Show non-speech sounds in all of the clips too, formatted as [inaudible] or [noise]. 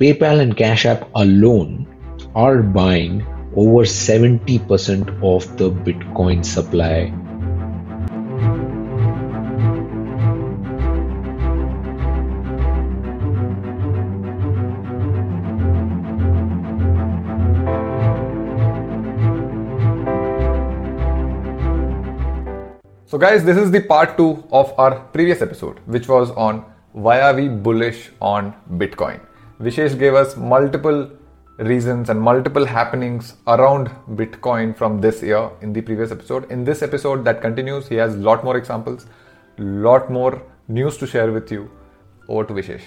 PayPal and Cash App alone are buying over 70% of the Bitcoin supply So, guys, this is the part two of our previous episode, which was on why are we bullish on Bitcoin. Vishesh gave us multiple reasons and multiple happenings around Bitcoin from this year in the previous episode. In this episode that continues, he has a lot more examples, lot more news to share with you. Over to Vishesh.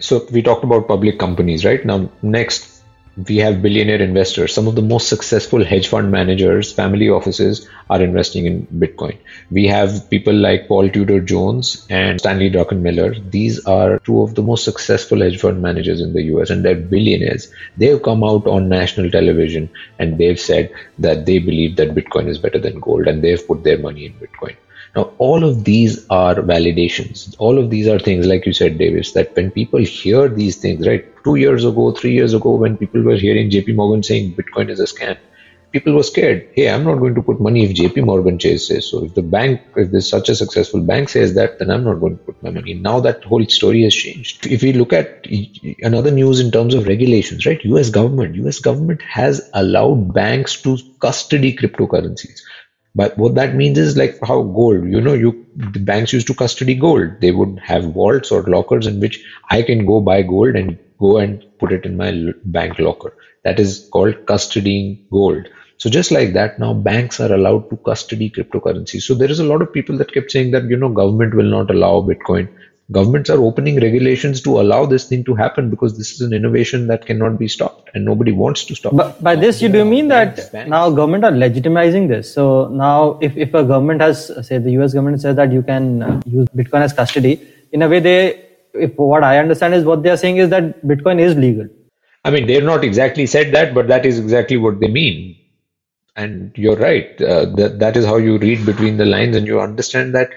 So we talked about public companies, right? Now, next we have billionaire investors. Some of the most successful hedge fund managers, family offices are investing in Bitcoin. We have people like Paul Tudor Jones and Stanley Druckenmiller. These are two of the most successful hedge fund managers in the US and they're billionaires. They've come out on national television and they've said that they believe that Bitcoin is better than gold and they've put their money in Bitcoin. Now, all of these are validations. All of these are things, like you said, Davis, that when people hear these things, right? Two years ago, three years ago, when people were hearing JP Morgan saying Bitcoin is a scam, people were scared. Hey, I'm not going to put money if JP Morgan says so. If the bank, if there's such a successful bank says that, then I'm not going to put my money. Now that whole story has changed. If we look at another news in terms of regulations, right? US government, US government has allowed banks to custody cryptocurrencies. But what that means is like how gold, you know, you the banks used to custody gold. They would have vaults or lockers in which I can go buy gold and go and put it in my bank locker. That is called custodying gold. So just like that, now banks are allowed to custody cryptocurrency. So there is a lot of people that kept saying that, you know, government will not allow Bitcoin governments are opening regulations to allow this thing to happen because this is an innovation that cannot be stopped and nobody wants to stop but by this you do mean that now government are legitimizing this. So now if, if a government has say the us government says that you can uh, use bitcoin as custody in a way they if what i understand is what they are saying is that bitcoin is legal. I mean they're not exactly said that but that is exactly what they mean. And you're right. Uh, that, that is how you read between the lines and you understand that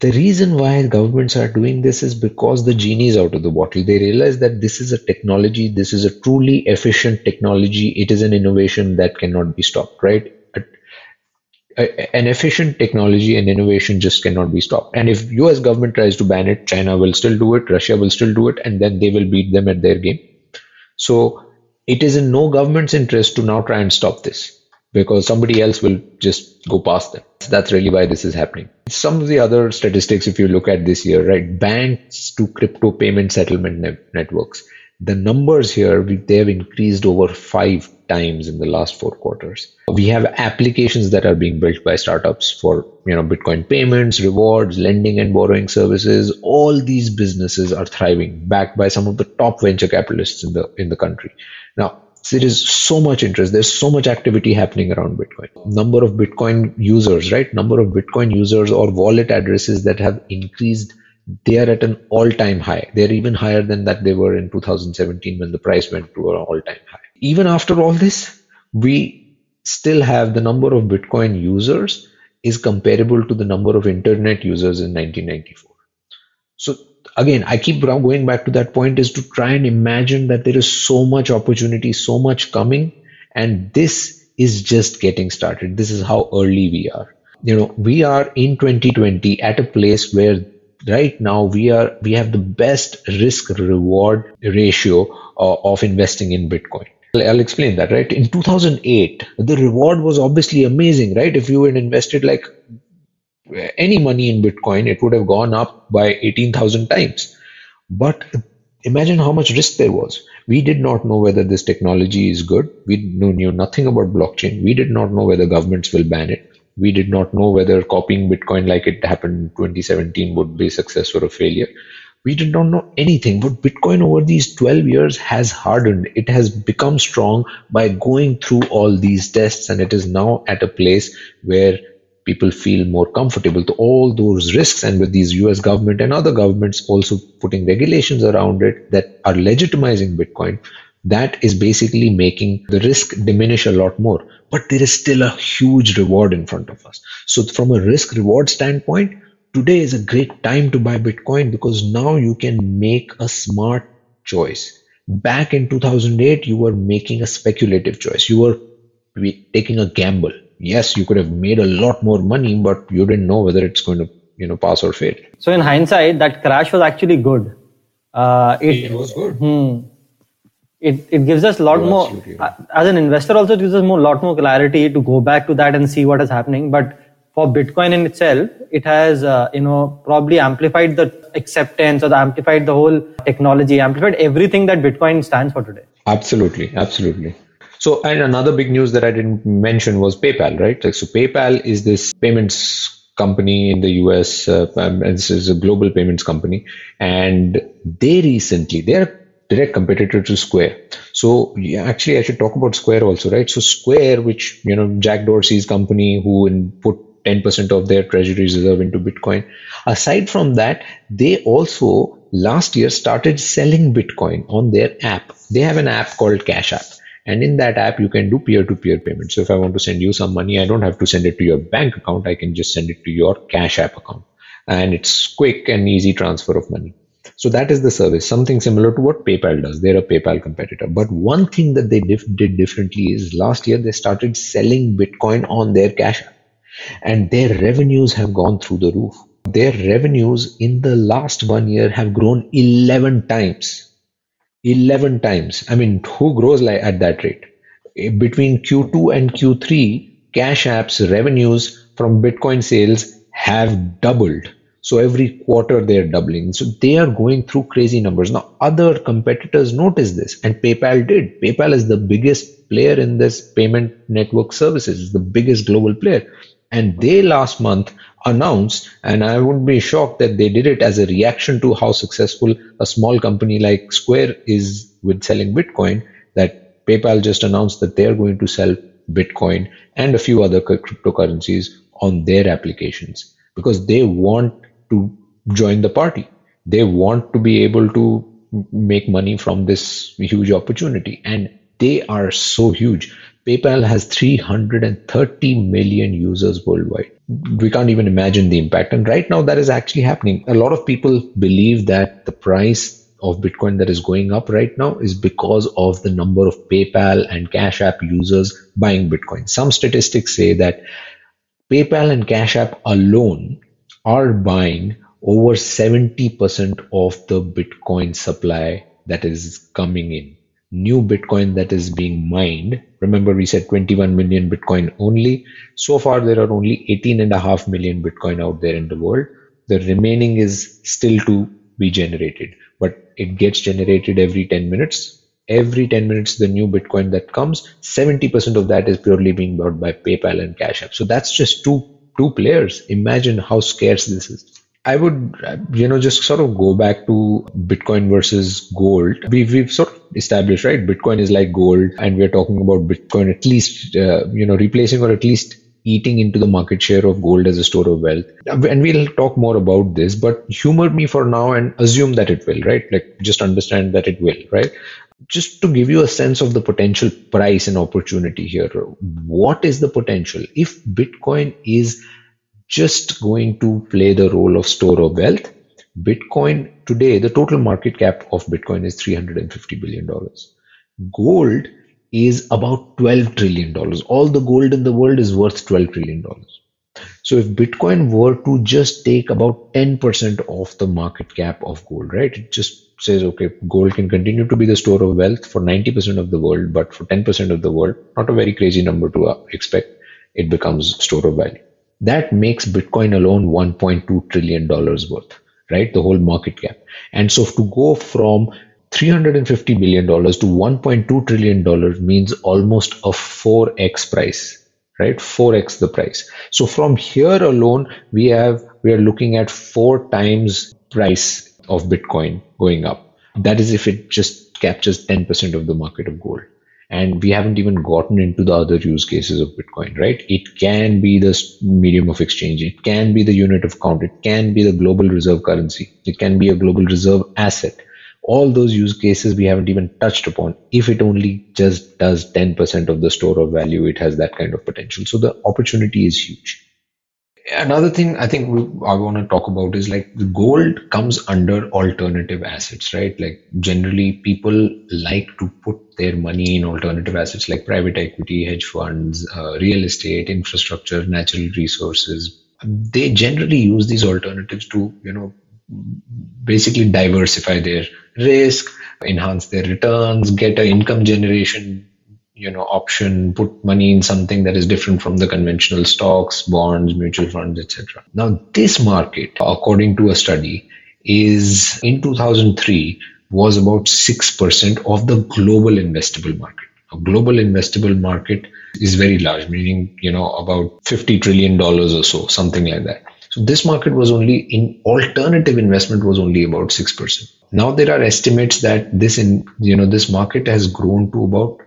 the reason why governments are doing this is because the genie is out of the bottle. They realize that this is a technology, this is a truly efficient technology, it is an innovation that cannot be stopped, right? an efficient technology and innovation just cannot be stopped. And if US government tries to ban it, China will still do it, Russia will still do it, and then they will beat them at their game. So it is in no government's interest to now try and stop this because somebody else will just go past them. That's really why this is happening. Some of the other statistics, if you look at this year, right, banks to crypto payment settlement ne- networks, the numbers here, they have increased over five times in the last four quarters. We have applications that are being built by startups for, you know, Bitcoin payments, rewards, lending and borrowing services. All these businesses are thriving, backed by some of the top venture capitalists in the in the country. Now, there is so much interest. There's so much activity happening around bitcoin. Number of bitcoin users right? Number of bitcoin users or wallet addresses that have increased they are at an all-time high. They're even higher than that they were in 2017 when the price went to an all-time high. Even after all this we still have the number of bitcoin users is comparable to the number of internet users in 1994 so again, I keep going back to that point is to try and imagine that there is so much opportunity, so much coming, and this is just getting started. This is how early we are. You know, we are in 2020 at a place where right now we are we have the best risk reward ratio uh, of investing in Bitcoin. I'll explain that, right? In 2008, the reward was obviously amazing, right? If you had invested like any money in Bitcoin, it would have gone up by 18,000 times. But imagine how much risk there was. We did not know whether this technology is good. We knew nothing about blockchain. We did not know whether governments will ban it. We did not know whether copying Bitcoin like it happened in 2017 would be a success or a failure. We did not know anything, but Bitcoin over these 12 years has hardened. It has become strong by going through all these tests, and it is now at a place where people feel more comfortable to all those risks and with these US government and other governments also putting regulations around it that are legitimizing Bitcoin, that is basically making the risk diminish a lot more. But there is still a huge reward in front of us. So from a risk reward standpoint, today is a great time to buy Bitcoin because now you can make a smart choice. Back in 2008, you were making a speculative choice. You were taking a gamble. Yes, you could have made a lot more money, but you didn't know whether it's going to, you know, pass or fail. So in hindsight, that crash was actually good. Uh, it, it, was good. Hmm, it, it gives us a lot more uh, as an investor also it gives us more lot more clarity to go back to that and see what is happening but for bitcoin in itself it has uh, you know probably amplified the acceptance or the amplified the whole technology amplified everything that bitcoin stands for today absolutely absolutely so and another big news that i didn't mention was paypal right so paypal is this payments company in the US. Uh, um, this is a global payments company, and they recently they're direct competitor to Square. So yeah, actually, I should talk about Square also, right? So Square, which you know Jack Dorsey's company, who put 10% of their treasury reserve into Bitcoin. Aside from that, they also last year started selling Bitcoin on their app. They have an app called Cash App. And in that app, you can do peer to peer payments. So if I want to send you some money, I don't have to send it to your bank account. I can just send it to your Cash App account. And it's quick and easy transfer of money. So that is the service, something similar to what PayPal does. They're a PayPal competitor. But one thing that they dif- did differently is last year they started selling Bitcoin on their Cash App. And their revenues have gone through the roof. Their revenues in the last one year have grown 11 times 11 times. I mean, who grows like at that rate? Eh, between Q2 and Q3, Cash App's revenues from Bitcoin sales have doubled. So every quarter they're doubling. So they are going through crazy numbers. Now, other competitors notice this, and PayPal did. PayPal is the biggest player in this payment network services, it's the biggest global player. And they last month announced, and I wouldn't be shocked that they did it as a reaction to how successful a small company like Square is with selling Bitcoin, that PayPal just announced that they're going to sell Bitcoin and a few other cryptocurrencies on their applications because they want to join the party. They want to be able to make money from this huge opportunity. And they are so huge. PayPal has 330 million users worldwide. We can't even imagine the impact. And right now, that is actually happening. A lot of people believe that the price of Bitcoin that is going up right now is because of the number of PayPal and Cash App users buying Bitcoin. Some statistics say that PayPal and Cash App alone are buying over 70% of the Bitcoin supply that is coming in new Bitcoin that is being mined. Remember, we said 21 million Bitcoin only. So far, there are only 18 and a half million Bitcoin out there in the world. The remaining is still to be generated, but it gets generated every 10 minutes. Every 10 minutes, the new Bitcoin that comes, 70% of that is purely being bought by PayPal and Cash App. So that's just two two players. Imagine how scarce this is. I would, uh, you know, just sort of go back to Bitcoin versus gold. We've, we've sort of established, right? Bitcoin is like gold, and we're talking about Bitcoin at least, uh, you know, replacing or at least eating into the market share of gold as a store of wealth. And we'll talk more about this, but humor me for now and assume that it will, right? Like just understand that it will, right? Just to give you a sense of the potential price and opportunity here, what is the potential? If Bitcoin is just going to play the role of store of wealth. Bitcoin today, the total market cap of Bitcoin is $350 billion. Gold is about $12 trillion. All the gold in the world is worth $12 trillion. So if Bitcoin were to just take about 10% of the market cap of gold, right? It just says, okay, gold can continue to be the store of wealth for 90% of the world, but for 10% of the world, not a very crazy number to uh, expect, it becomes store of value. That makes Bitcoin alone $1.2 trillion worth, right? The whole market cap. And so to go from $350 billion to $1.2 trillion means almost a 4x price, right? 4x the price. So from here alone, we have, we are looking at four times price of Bitcoin going up. That is if it just captures 10% of the market of gold and we haven't even gotten into the other use cases of bitcoin right? It can be the medium of exchange. It can be the unit of count. It can be the global reserve currency. It can be a global reserve asset. All those use cases we haven't even touched upon if it only just does 10% of the store of value it has that kind of potential. So the opportunity is huge another thing I think we, I want to talk about is like the gold comes under alternative assets, right? Like generally people like to put their money in alternative assets like private equity, hedge funds, uh, real estate, infrastructure, natural resources. They generally use these alternatives to, you know, basically diversify their risk, enhance their returns, get an income generation you know option put money in something that is different from the conventional stocks bonds mutual funds etc now this market according to a study is in 2003 was about 6% of the global investable market. A global investable market is very large meaning you know about 50 trillion dollars or so something like that. So this market was only in alternative investment was only about 6% now there are estimates that this in you know this market has grown to about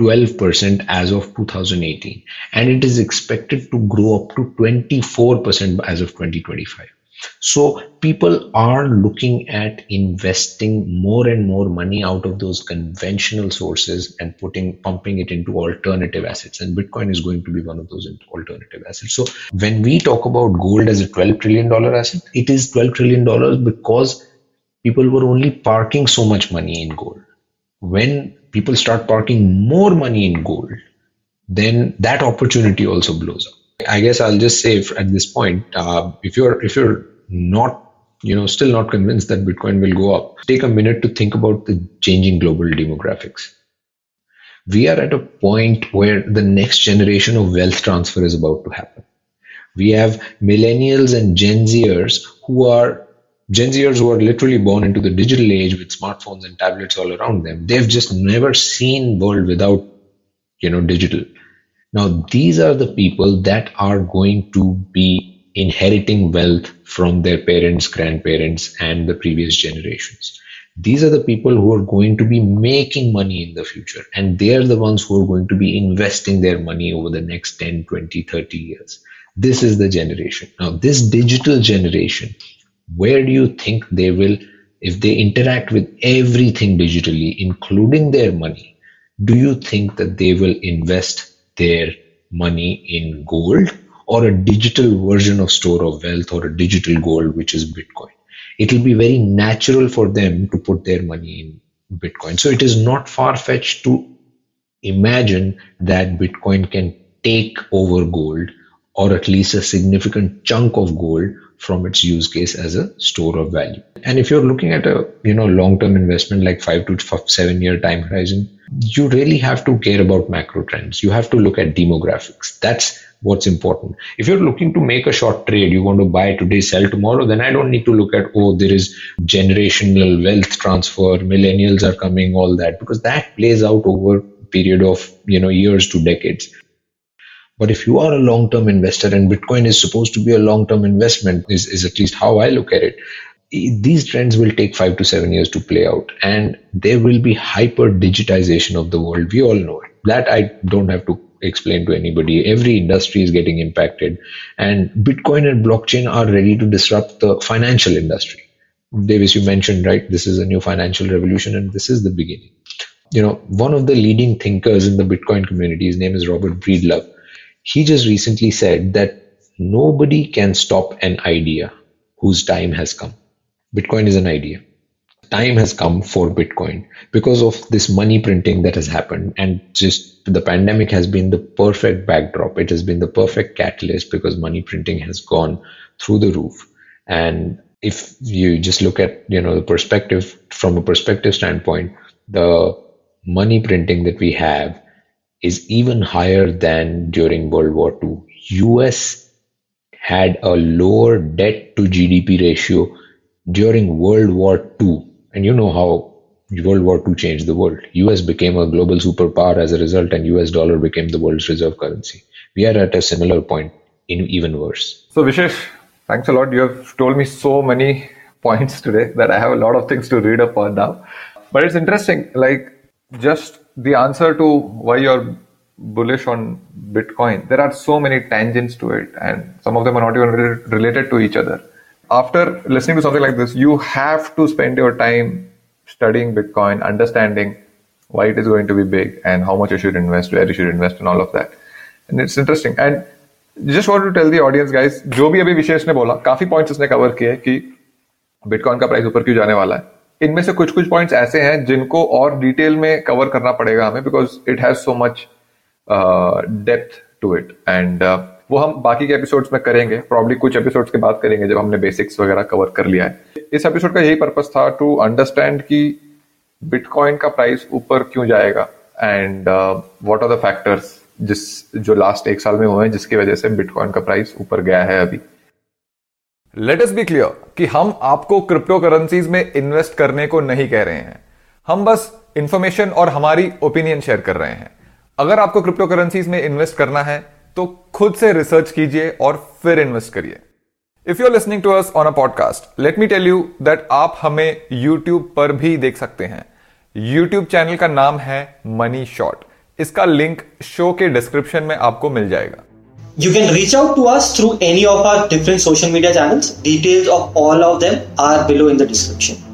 12% as of 2018 and it is expected to grow up to 24% as of 2025 so people are looking at investing more and more money out of those conventional sources and putting pumping it into alternative assets and bitcoin is going to be one of those alternative assets. So when we talk about gold as a 12 trillion dollar asset it is 12 trillion dollars because people were only parking so much money in gold. When people start parking more money in gold, then that opportunity also blows up. I guess I'll just say at this point, uh, if you're if you're not you know still not convinced that Bitcoin will go up, take a minute to think about the changing global demographics. We are at a point where the next generation of wealth transfer is about to happen. We have millennials and Gen Zers who are Gen Zers who are literally born into the digital age with smartphones and tablets all around them, they've just never seen world without, you know, digital. Now, these are the people that are going to be inheriting wealth from their parents, grandparents, and the previous generations. These are the people who are going to be making money in the future, and they are the ones who are going to be investing their money over the next 10, 20, 30 years. This is the generation. Now, this digital generation where do you think they will if they interact with everything digitally including their money do you think that they will invest their money in gold or a digital version of store of wealth or a digital gold which is bitcoin? It will be very natural for them to put their money in bitcoin. So it is not far fetched to imagine that bitcoin can take over gold or at least a significant chunk of gold from its use case as a store of value. And if you're looking at a you know long-term investment like five to seven year time horizon, you really have to care about macro trends. You have to look at demographics. That's what's important. If you're looking to make a short trade, you want to buy today, sell tomorrow, then I don't need to look at, oh, there is generational wealth transfer, millennials are coming, all that, because that plays out over period of, you know, years to decades. But if you are a long term investor and Bitcoin is supposed to be a long term investment, is, is at least how I look at it, these trends will take five to seven years to play out. And there will be hyper digitization of the world. We all know it. That I don't have to explain to anybody. Every industry is getting impacted. And Bitcoin and blockchain are ready to disrupt the financial industry. Davis, you mentioned, right? This is a new financial revolution and this is the beginning. You know, one of the leading thinkers in the Bitcoin community, his name is Robert Breedlove he just recently said that nobody can stop an idea whose time has come. Bitcoin is an idea. Time has come for Bitcoin because of this money printing that has happened. And just the pandemic has been the perfect backdrop. It has been the perfect catalyst because money printing has gone through the roof. And if you just look at, you know, the perspective from a perspective standpoint, the money printing that we have is even higher than during World War II. US had a lower debt to GDP ratio during World War II. And you know how World War II changed the world. US became a global superpower as a result, and US dollar became the world's reserve currency. We are at a similar point, in even worse. So, Vishesh, thanks a lot. You have told me so many [laughs] points today that I have a lot of things to read up on now. But it's interesting, like just the answer to why you're bullish on Bitcoin, there are so many tangents to it, and some of them are not even related to each other. After listening to something like this, you have to spend your time studying Bitcoin, understanding why it is going to be big and how much you should invest, where you should invest, and all of that. And it's interesting. And just want to tell the audience guys जो भी अभी विशेष ने बोला काफी points उसने cover किए कि bitcoin का प्राइस ऊपर क्यों जाने वाला है इनमें से कुछ कुछ पॉइंट्स ऐसे हैं जिनको और डिटेल में कवर करना पड़ेगा हमें because it has so much depth to it and वो हम बाकी के एपिसोड्स में करेंगे. प्रॉब्ली कुछ एपिसोड्स के बाद करेंगे जब हमने बेसिक्स वगैरह कवर कर लिया है. इस एपिसोड का यही पर्पस था टू अंडरस्टैंड कि बिटकॉइन का प्राइस ऊपर क्यों जाएगा and what are the factors जिस, जो लास्ट एक साल में हुए हैं जिसकी वजह से बिटकॉइन का प्राइस ऊपर गया है अभी. लेट अस बी क्लियर कि हम आपको क्रिप्टो करेंसीज में इन्वेस्ट करने को नहीं कह रहे हैं। हम बस इंफॉर्मेशन और हमारी ओपिनियन शेयर कर रहे हैं। अगर आपको क्रिप्टो करेंसीज में इन्वेस्ट करना है तो खुद से रिसर्च कीजिए और फिर इन्वेस्ट करिए। If you are listening to us on a podcast let me tell you that आप हमें यूट्यूब पर भी देख सकते हैं। यूट्यूब चैनल का नाम है मनी शॉट इसका लिंक शो के डिस्क्रिप्शन में आपको मिल जाएगा। You can reach out to us through any of our different social media channels. Details of all of them are below in the description.